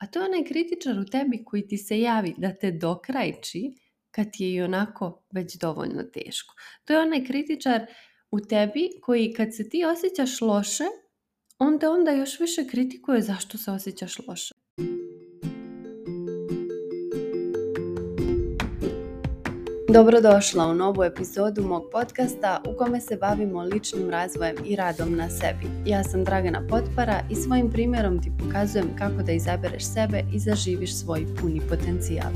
A to je onaj kritičar u tebi koji ti se javi da te dokrajči kad ti je i onako već dovoljno teško. To je onaj kritičar u tebi koji kad se ti osjećaš loše, onda onda još više kritikuje zašto se osjećaš loše. Dobrodošla u novu epizodu mog podcasta u kome se bavimo ličnim razvojem i radom na sebi. Ja sam Dragana Potpara i svojim primjerom ti pokazujem kako da izabereš sebe i zaživiš svoj puni potencijal.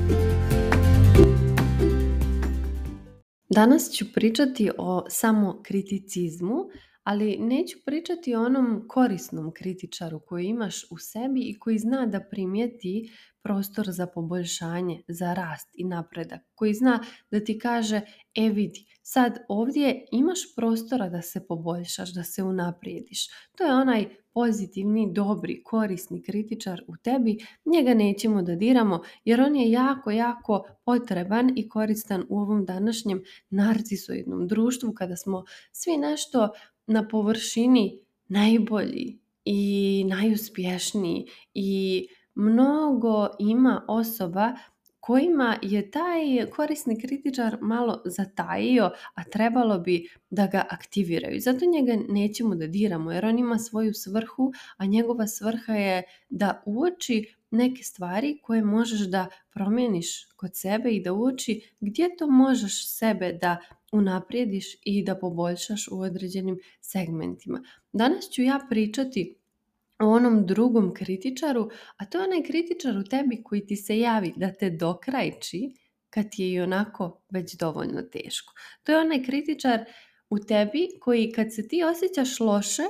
Danas ću pričati o samokriticizmu ali neću pričati o onom korisnom kritičaru koji imaš u sebi i koji zna da primijeti prostor za poboljšanje, za rast i napredak, koji zna da ti kaže, e vidi, sad ovdje imaš prostora da se poboljšaš, da se unaprijediš. To je onaj pozitivni, dobri, korisni kritičar u tebi, njega nećemo da diramo jer on je jako, jako potreban i koristan u ovom današnjem narcisoidnom društvu kada smo svi nešto na površini najbolji i najuspješniji i mnogo ima osoba kojima je taj korisni kritičar malo zatajio, a trebalo bi da ga aktiviraju. Zato njega nećemo da diramo jer on ima svoju svrhu, a njegova svrha je da uoči neke stvari koje možeš da promijeniš kod sebe i da uoči gdje to možeš sebe da unaprijediš i da poboljšaš u određenim segmentima. Danas ću ja pričati o onom drugom kritičaru, a to je onaj kritičar u tebi koji ti se javi da te dokrajči kad je i onako već dovoljno teško. To je onaj kritičar u tebi koji kad se ti osjećaš loše,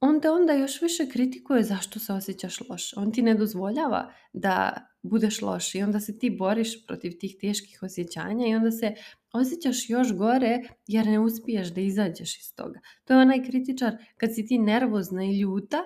on onda još više kritikuje zašto se osjećaš loše. On ti ne dozvoljava da budeš loš i onda se ti boriš protiv tih teških osjećanja i onda se osjećaš još gore jer ne uspiješ da izađeš iz toga. To je onaj kritičar kad si ti nervozna i ljuta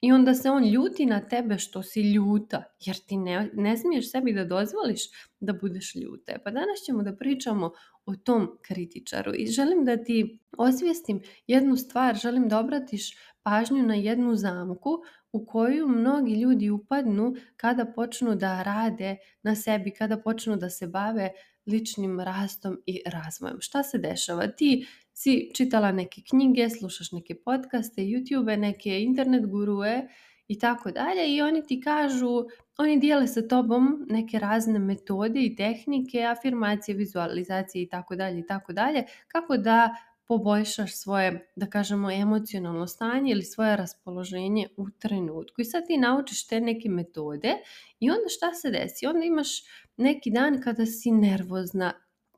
i onda se on ljuti na tebe što si ljuta jer ti ne, ne smiješ sebi da dozvoliš da budeš ljuta. Pa danas ćemo da pričamo o tom kritičaru i želim da ti osvijestim jednu stvar, želim da obratiš pažnju na jednu zamku u koju mnogi ljudi upadnu kada počnu da rade na sebi, kada počnu da se bave ličnim rastom i razvojem. Šta se dešava? Ti si čitala neke knjige, slušaš neke podcaste, YouTube, neke internet gurue i tako dalje i oni ti kažu, oni dijele sa tobom neke razne metode i tehnike, afirmacije, vizualizacije i tako dalje i tako dalje, kako da poboljšaš svoje, da kažemo, emocionalno stanje ili svoje raspoloženje u trenutku. I sad ti naučiš te neke metode i onda šta se desi? Onda imaš neki dan kada si nervozna,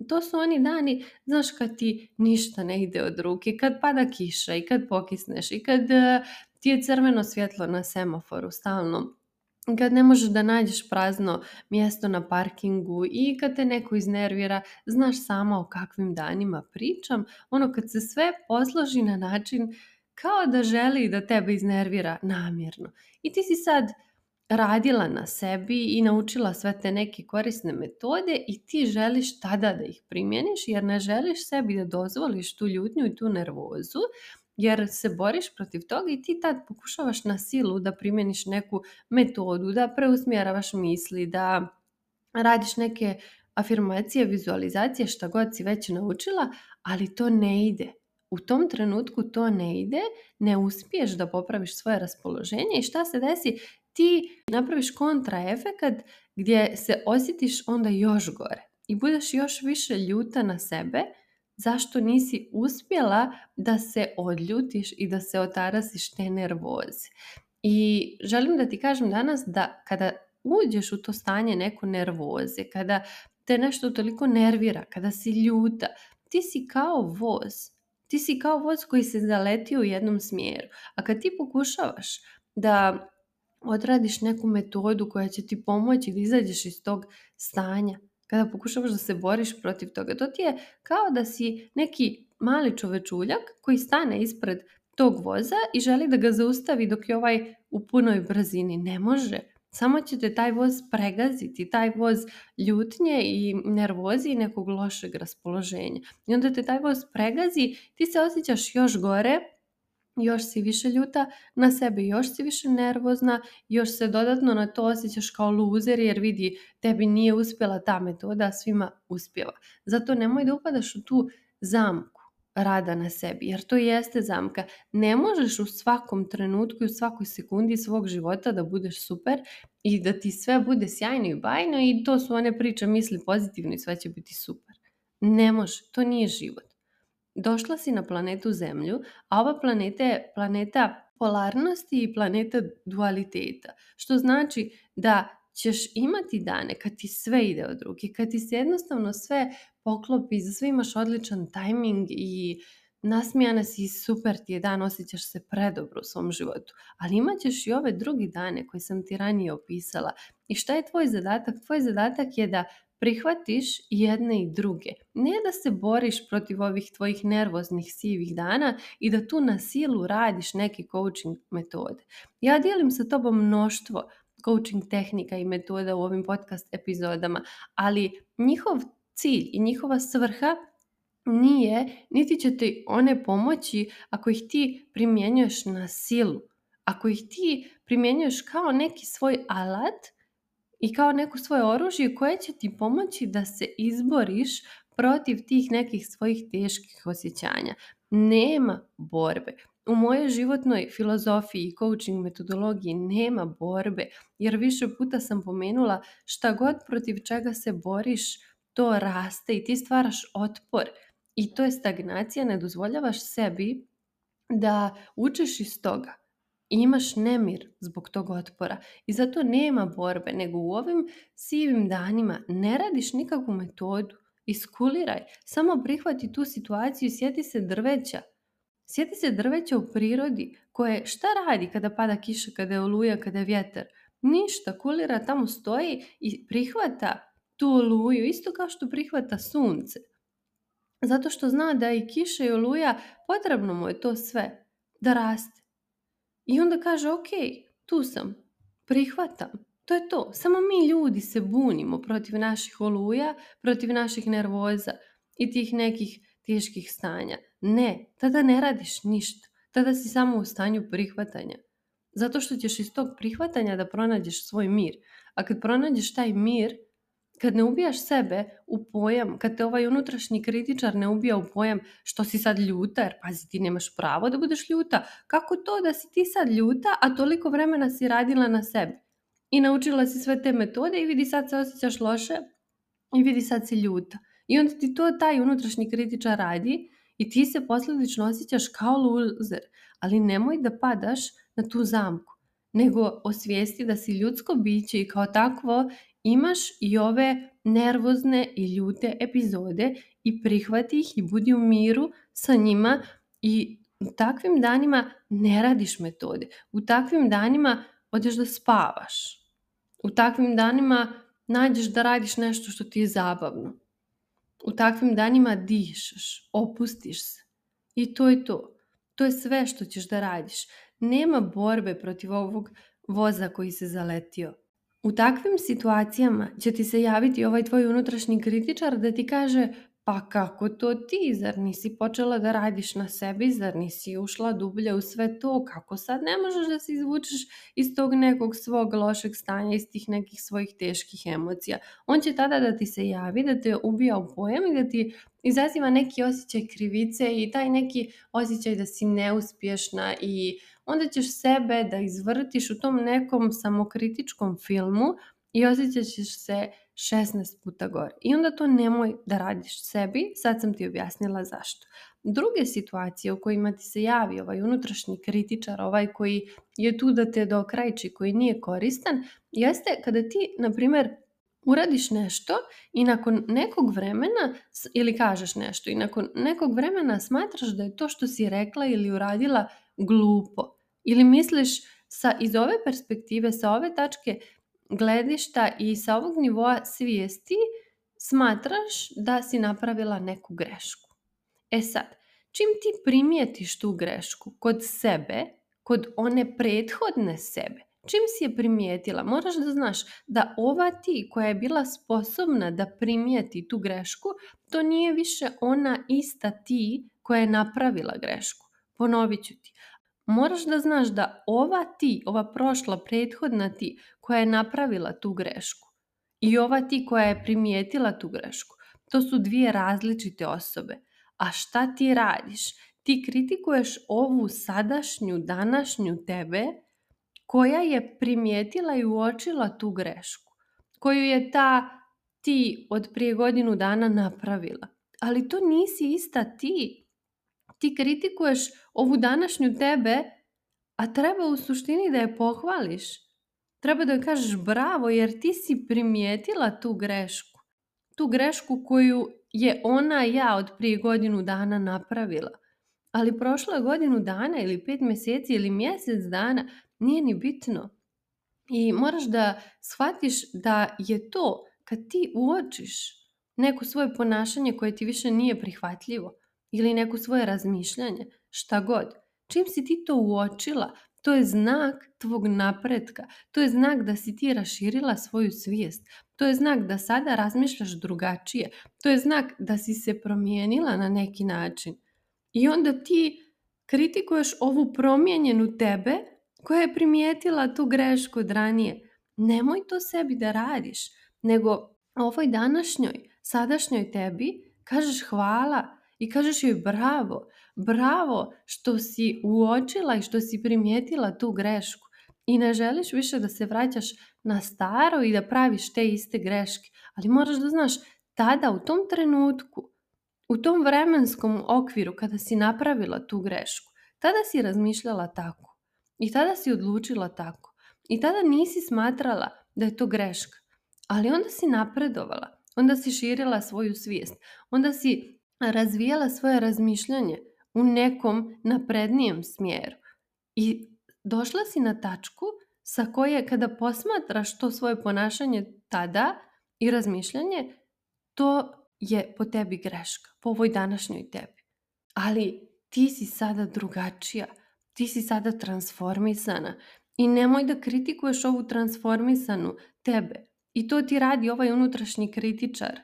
to su oni dani, znaš, kad ti ništa ne ide od ruke, kad pada kiša i kad pokisneš i kad eh, ti je crveno svjetlo na semaforu stalno kad ne možeš da nađeš prazno mjesto na parkingu i kad te neko iznervira, znaš sama o kakvim danima pričam. Ono kad se sve posloži na način kao da želi da tebe iznervira namjerno. I ti si sad radila na sebi i naučila sve te neke korisne metode i ti želiš tada da ih primjeniš jer ne želiš sebi da dozvoliš tu ljutnju i tu nervozu jer se boriš protiv toga i ti tad pokušavaš na silu da primjeniš neku metodu, da preusmjeravaš misli, da radiš neke afirmacije, vizualizacije, šta god si već naučila, ali to ne ide. U tom trenutku to ne ide, ne uspiješ da popraviš svoje raspoloženje i šta se desi? Ti napraviš kontraefekat gdje se osjetiš onda još gore i budeš još više ljuta na sebe zašto nisi uspjela da se odljutiš i da se otarasiš te nervoze. I želim da ti kažem danas da kada uđeš u to stanje neko nervoze, kada te nešto toliko nervira, kada si ljuta, ti si kao voz. Ti si kao voz koji se zaletio u jednom smjeru. A kad ti pokušavaš da odradiš neku metodu koja će ti pomoći da izađeš iz tog stanja, kada pokušavaš da se boriš protiv toga, to ti je kao da si neki mali čovečuljak koji stane ispred tog voza i želi da ga zaustavi dok je ovaj u punoj brzini. Ne može. Samo će te taj voz pregaziti, taj voz ljutnje i nervozi i nekog lošeg raspoloženja. I onda te taj voz pregazi, ti se osjećaš još gore, još si više ljuta na sebe, još si više nervozna, još se dodatno na to osjećaš kao luzer jer vidi tebi nije uspjela ta metoda, svima uspjeva. Zato nemoj da upadaš u tu zamku rada na sebi, jer to jeste zamka. Ne možeš u svakom trenutku i u svakoj sekundi svog života da budeš super i da ti sve bude sjajno i bajno i to su one priče misli pozitivno i sve će biti super. Ne može, to nije život. Došla si na planetu Zemlju, a ova planeta je planeta polarnosti i planeta dualiteta. Što znači da ćeš imati dane kad ti sve ide od ruke, kad ti se jednostavno sve poklopi, za sve imaš odličan tajming i nasmijana si super ti je dan, osjećaš se predobro u svom životu. Ali imat ćeš i ove drugi dane koje sam ti ranije opisala. I šta je tvoj zadatak? Tvoj zadatak je da prihvatiš jedne i druge. Ne da se boriš protiv ovih tvojih nervoznih sivih dana i da tu na silu radiš neke coaching metode. Ja dijelim sa tobom mnoštvo coaching tehnika i metoda u ovim podcast epizodama, ali njihov cilj i njihova svrha nije, niti će ti one pomoći ako ih ti primjenjuješ na silu. Ako ih ti primjenjuješ kao neki svoj alat i kao neko svoje oružje koje će ti pomoći da se izboriš protiv tih nekih svojih teških osjećanja. Nema borbe. U mojoj životnoj filozofiji i coaching metodologiji nema borbe, jer više puta sam pomenula šta god protiv čega se boriš, to raste i ti stvaraš otpor. I to je stagnacija, ne dozvoljavaš sebi da učeš iz toga i imaš nemir zbog tog otpora. I zato nema borbe, nego u ovim sivim danima ne radiš nikakvu metodu. Iskuliraj, samo prihvati tu situaciju i sjeti se drveća. Sjeti se drveća u prirodi koje šta radi kada pada kiša, kada je oluja, kada je vjetar? Ništa, kulira tamo stoji i prihvata tu oluju, isto kao što prihvata sunce. Zato što zna da i kiša i oluja, potrebno mu je to sve da raste. I onda kaže, ok, tu sam, prihvatam. To je to. Samo mi ljudi se bunimo protiv naših oluja, protiv naših nervoza i tih nekih teških stanja. Ne, tada ne radiš ništa. Tada si samo u stanju prihvatanja. Zato što ćeš iz tog prihvatanja da pronađeš svoj mir. A kad pronađeš taj mir, kad ne ubijaš sebe u pojam, kad te ovaj unutrašnji kritičar ne ubija u pojam što si sad ljuta, jer pazi ti nemaš pravo da budeš ljuta, kako to da si ti sad ljuta, a toliko vremena si radila na sebi i naučila si sve te metode i vidi sad se osjećaš loše i vidi sad si ljuta. I onda ti to taj unutrašnji kritičar radi i ti se posljedično osjećaš kao loser, ali nemoj da padaš na tu zamku nego osvijesti da si ljudsko biće i kao takvo Imaš i ove nervozne i ljute epizode i prihvati ih i budi u miru sa njima i u takvim danima ne radiš metode. U takvim danima odeš da spavaš. U takvim danima nađeš da radiš nešto što ti je zabavno. U takvim danima dišeš, opustiš se. I to je to. To je sve što ćeš da radiš. Nema borbe protiv ovog voza koji se zaletio. U takvim situacijama će ti se javiti ovaj tvoj unutrašnji kritičar da ti kaže pa kako to ti, zar nisi počela da radiš na sebi, zar nisi ušla dublje u sve to, kako sad ne možeš da se izvučeš iz tog nekog svog lošeg stanja, iz tih nekih svojih teških emocija. On će tada da ti se javi, da te ubija u pojem i da ti izaziva neki osjećaj krivice i taj neki osjećaj da si neuspješna i onda ćeš sebe da izvrtiš u tom nekom samokritičkom filmu i osjećat se 16 puta gore. I onda to nemoj da radiš sebi, sad sam ti objasnila zašto. Druge situacije u kojima ti se javi ovaj unutrašnji kritičar, ovaj koji je tu da te dokrajči, koji nije koristan, jeste kada ti, na primjer, uradiš nešto i nakon nekog vremena ili kažeš nešto i nakon nekog vremena smatraš da je to što si rekla ili uradila glupo ili misliš sa, iz ove perspektive, sa ove tačke gledišta i sa ovog nivoa svijesti smatraš da si napravila neku grešku. E sad, čim ti primijetiš tu grešku kod sebe, kod one prethodne sebe, čim si je primijetila, moraš da znaš da ova ti koja je bila sposobna da primijeti tu grešku, to nije više ona ista ti koja je napravila grešku. Ponovit ću ti, moraš da znaš da ova ti, ova prošla, prethodna ti koja je napravila tu grešku i ova ti koja je primijetila tu grešku, to su dvije različite osobe. A šta ti radiš? Ti kritikuješ ovu sadašnju, današnju tebe koja je primijetila i uočila tu grešku, koju je ta ti od prije godinu dana napravila. Ali to nisi ista ti ti kritikuješ ovu današnju tebe, a treba u suštini da je pohvališ. Treba da joj kažeš bravo jer ti si primijetila tu grešku. Tu grešku koju je ona ja od prije godinu dana napravila. Ali prošla godinu dana ili pet mjeseci ili mjesec dana nije ni bitno. I moraš da shvatiš da je to kad ti uočiš neko svoje ponašanje koje ti više nije prihvatljivo, ili neko svoje razmišljanje, šta god. Čim si ti to uočila, to je znak tvog napretka, to je znak da si ti raširila svoju svijest, to je znak da sada razmišljaš drugačije, to je znak da si se promijenila na neki način. I onda ti kritikuješ ovu promijenjenu tebe koja je primijetila tu grešku od ranije. Nemoj to sebi da radiš, nego ovoj današnjoj, sadašnjoj tebi kažeš hvala i kažeš joj bravo, bravo što si uočila i što si primijetila tu grešku i ne želiš više da se vraćaš na staro i da praviš te iste greške, ali moraš da znaš tada u tom trenutku, u tom vremenskom okviru kada si napravila tu grešku, tada si razmišljala tako i tada si odlučila tako i tada nisi smatrala da je to greška, ali onda si napredovala, onda si širila svoju svijest, onda si razvijala svoje razmišljanje u nekom naprednijem smjeru. I došla si na tačku sa koje kada posmatraš to svoje ponašanje tada i razmišljanje, to je po tebi greška, po ovoj današnjoj tebi. Ali ti si sada drugačija, ti si sada transformisana i nemoj da kritikuješ ovu transformisanu tebe. I to ti radi ovaj unutrašnji kritičar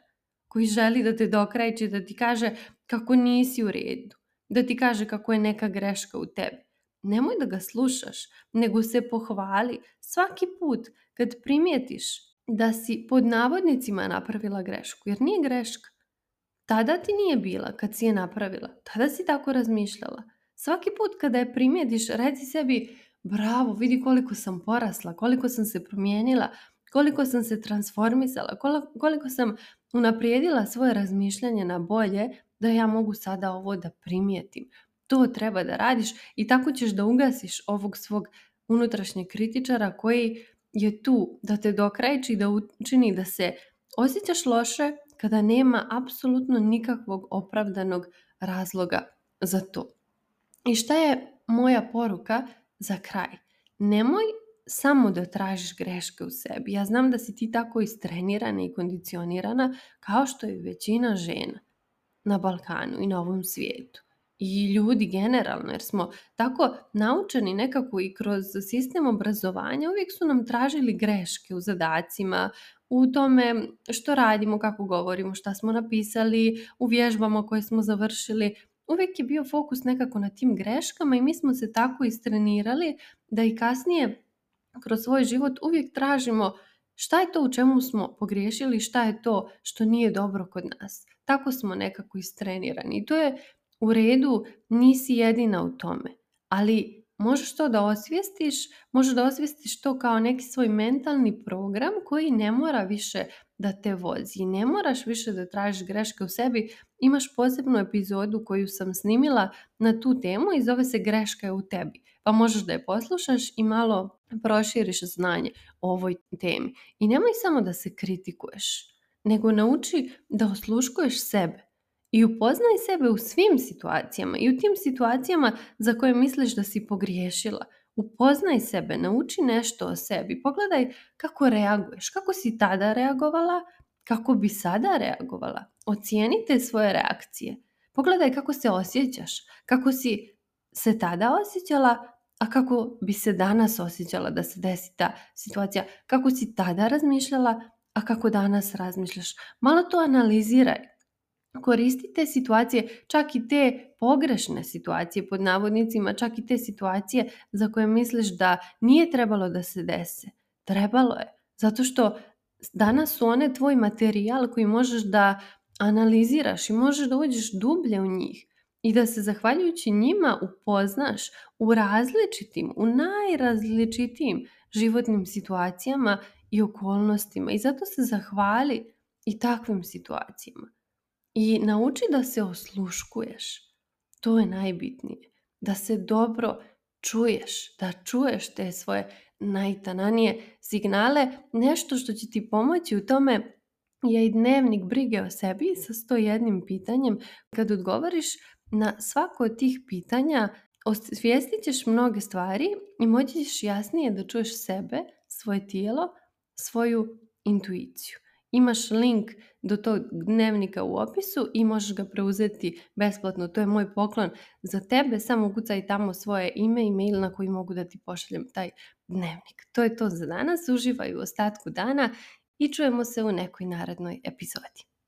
koji želi da te dokreće, da ti kaže kako nisi u redu, da ti kaže kako je neka greška u tebi. Nemoj da ga slušaš, nego se pohvali svaki put kad primijetiš da si pod navodnicima napravila grešku, jer nije greška. Tada ti nije bila kad si je napravila, tada si tako razmišljala. Svaki put kada je primijetiš, reci sebi bravo, vidi koliko sam porasla, koliko sam se promijenila, koliko sam se transformisala, koliko sam unaprijedila svoje razmišljanje na bolje da ja mogu sada ovo da primijetim. To treba da radiš i tako ćeš da ugasiš ovog svog unutrašnjeg kritičara koji je tu da te i da učini da se osjećaš loše kada nema apsolutno nikakvog opravdanog razloga za to. I šta je moja poruka za kraj? Nemoj samo da tražiš greške u sebi. Ja znam da si ti tako istrenirana i kondicionirana kao što je većina žena na Balkanu i na ovom svijetu. I ljudi generalno, jer smo tako naučeni nekako i kroz sistem obrazovanja, uvijek su nam tražili greške u zadacima, u tome što radimo, kako govorimo, šta smo napisali, u vježbama koje smo završili. Uvijek je bio fokus nekako na tim greškama i mi smo se tako istrenirali da i kasnije kroz svoj život uvijek tražimo šta je to u čemu smo pogriješili, šta je to što nije dobro kod nas. Tako smo nekako istrenirani. I to je u redu, nisi jedina u tome. Ali možeš to da osvijestiš, možeš da osvijestiš to kao neki svoj mentalni program koji ne mora više da te vozi i ne moraš više da tražiš greške u sebi. Imaš posebnu epizodu koju sam snimila na tu temu i zove se greška je u tebi. Pa možeš da je poslušaš i malo proširiš znanje o ovoj temi. I nemoj samo da se kritikuješ, nego nauči da osluškuješ sebe. I upoznaj sebe u svim situacijama i u tim situacijama za koje misliš da si pogriješila – Upoznaj sebe, nauči nešto o sebi, pogledaj kako reaguješ, kako si tada reagovala, kako bi sada reagovala. Ocijenite svoje reakcije. Pogledaj kako se osjećaš, kako si se tada osjećala, a kako bi se danas osjećala da se desi ta situacija, kako si tada razmišljala, a kako danas razmišljaš. Malo to analiziraj koristite situacije, čak i te pogrešne situacije pod navodnicima, čak i te situacije za koje misliš da nije trebalo da se dese. Trebalo je, zato što danas su one tvoj materijal koji možeš da analiziraš i možeš da uđeš dublje u njih i da se zahvaljujući njima upoznaš u različitim, u najrazličitijim životnim situacijama i okolnostima i zato se zahvali i takvim situacijama. I nauči da se osluškuješ. To je najbitnije. Da se dobro čuješ, da čuješ te svoje najtananije signale. Nešto što će ti pomoći u tome je i dnevnik brige o sebi sa 101 pitanjem. Kad odgovoriš na svako od tih pitanja, osvijestit ćeš mnoge stvari i moći ćeš jasnije da čuješ sebe, svoje tijelo, svoju intuiciju. Imaš link do tog dnevnika u opisu i možeš ga preuzeti besplatno. To je moj poklon za tebe. Samo ukucaj tamo svoje ime i mail na koji mogu da ti pošaljem taj dnevnik. To je to za danas. Uživaj u ostatku dana i čujemo se u nekoj narednoj epizodi.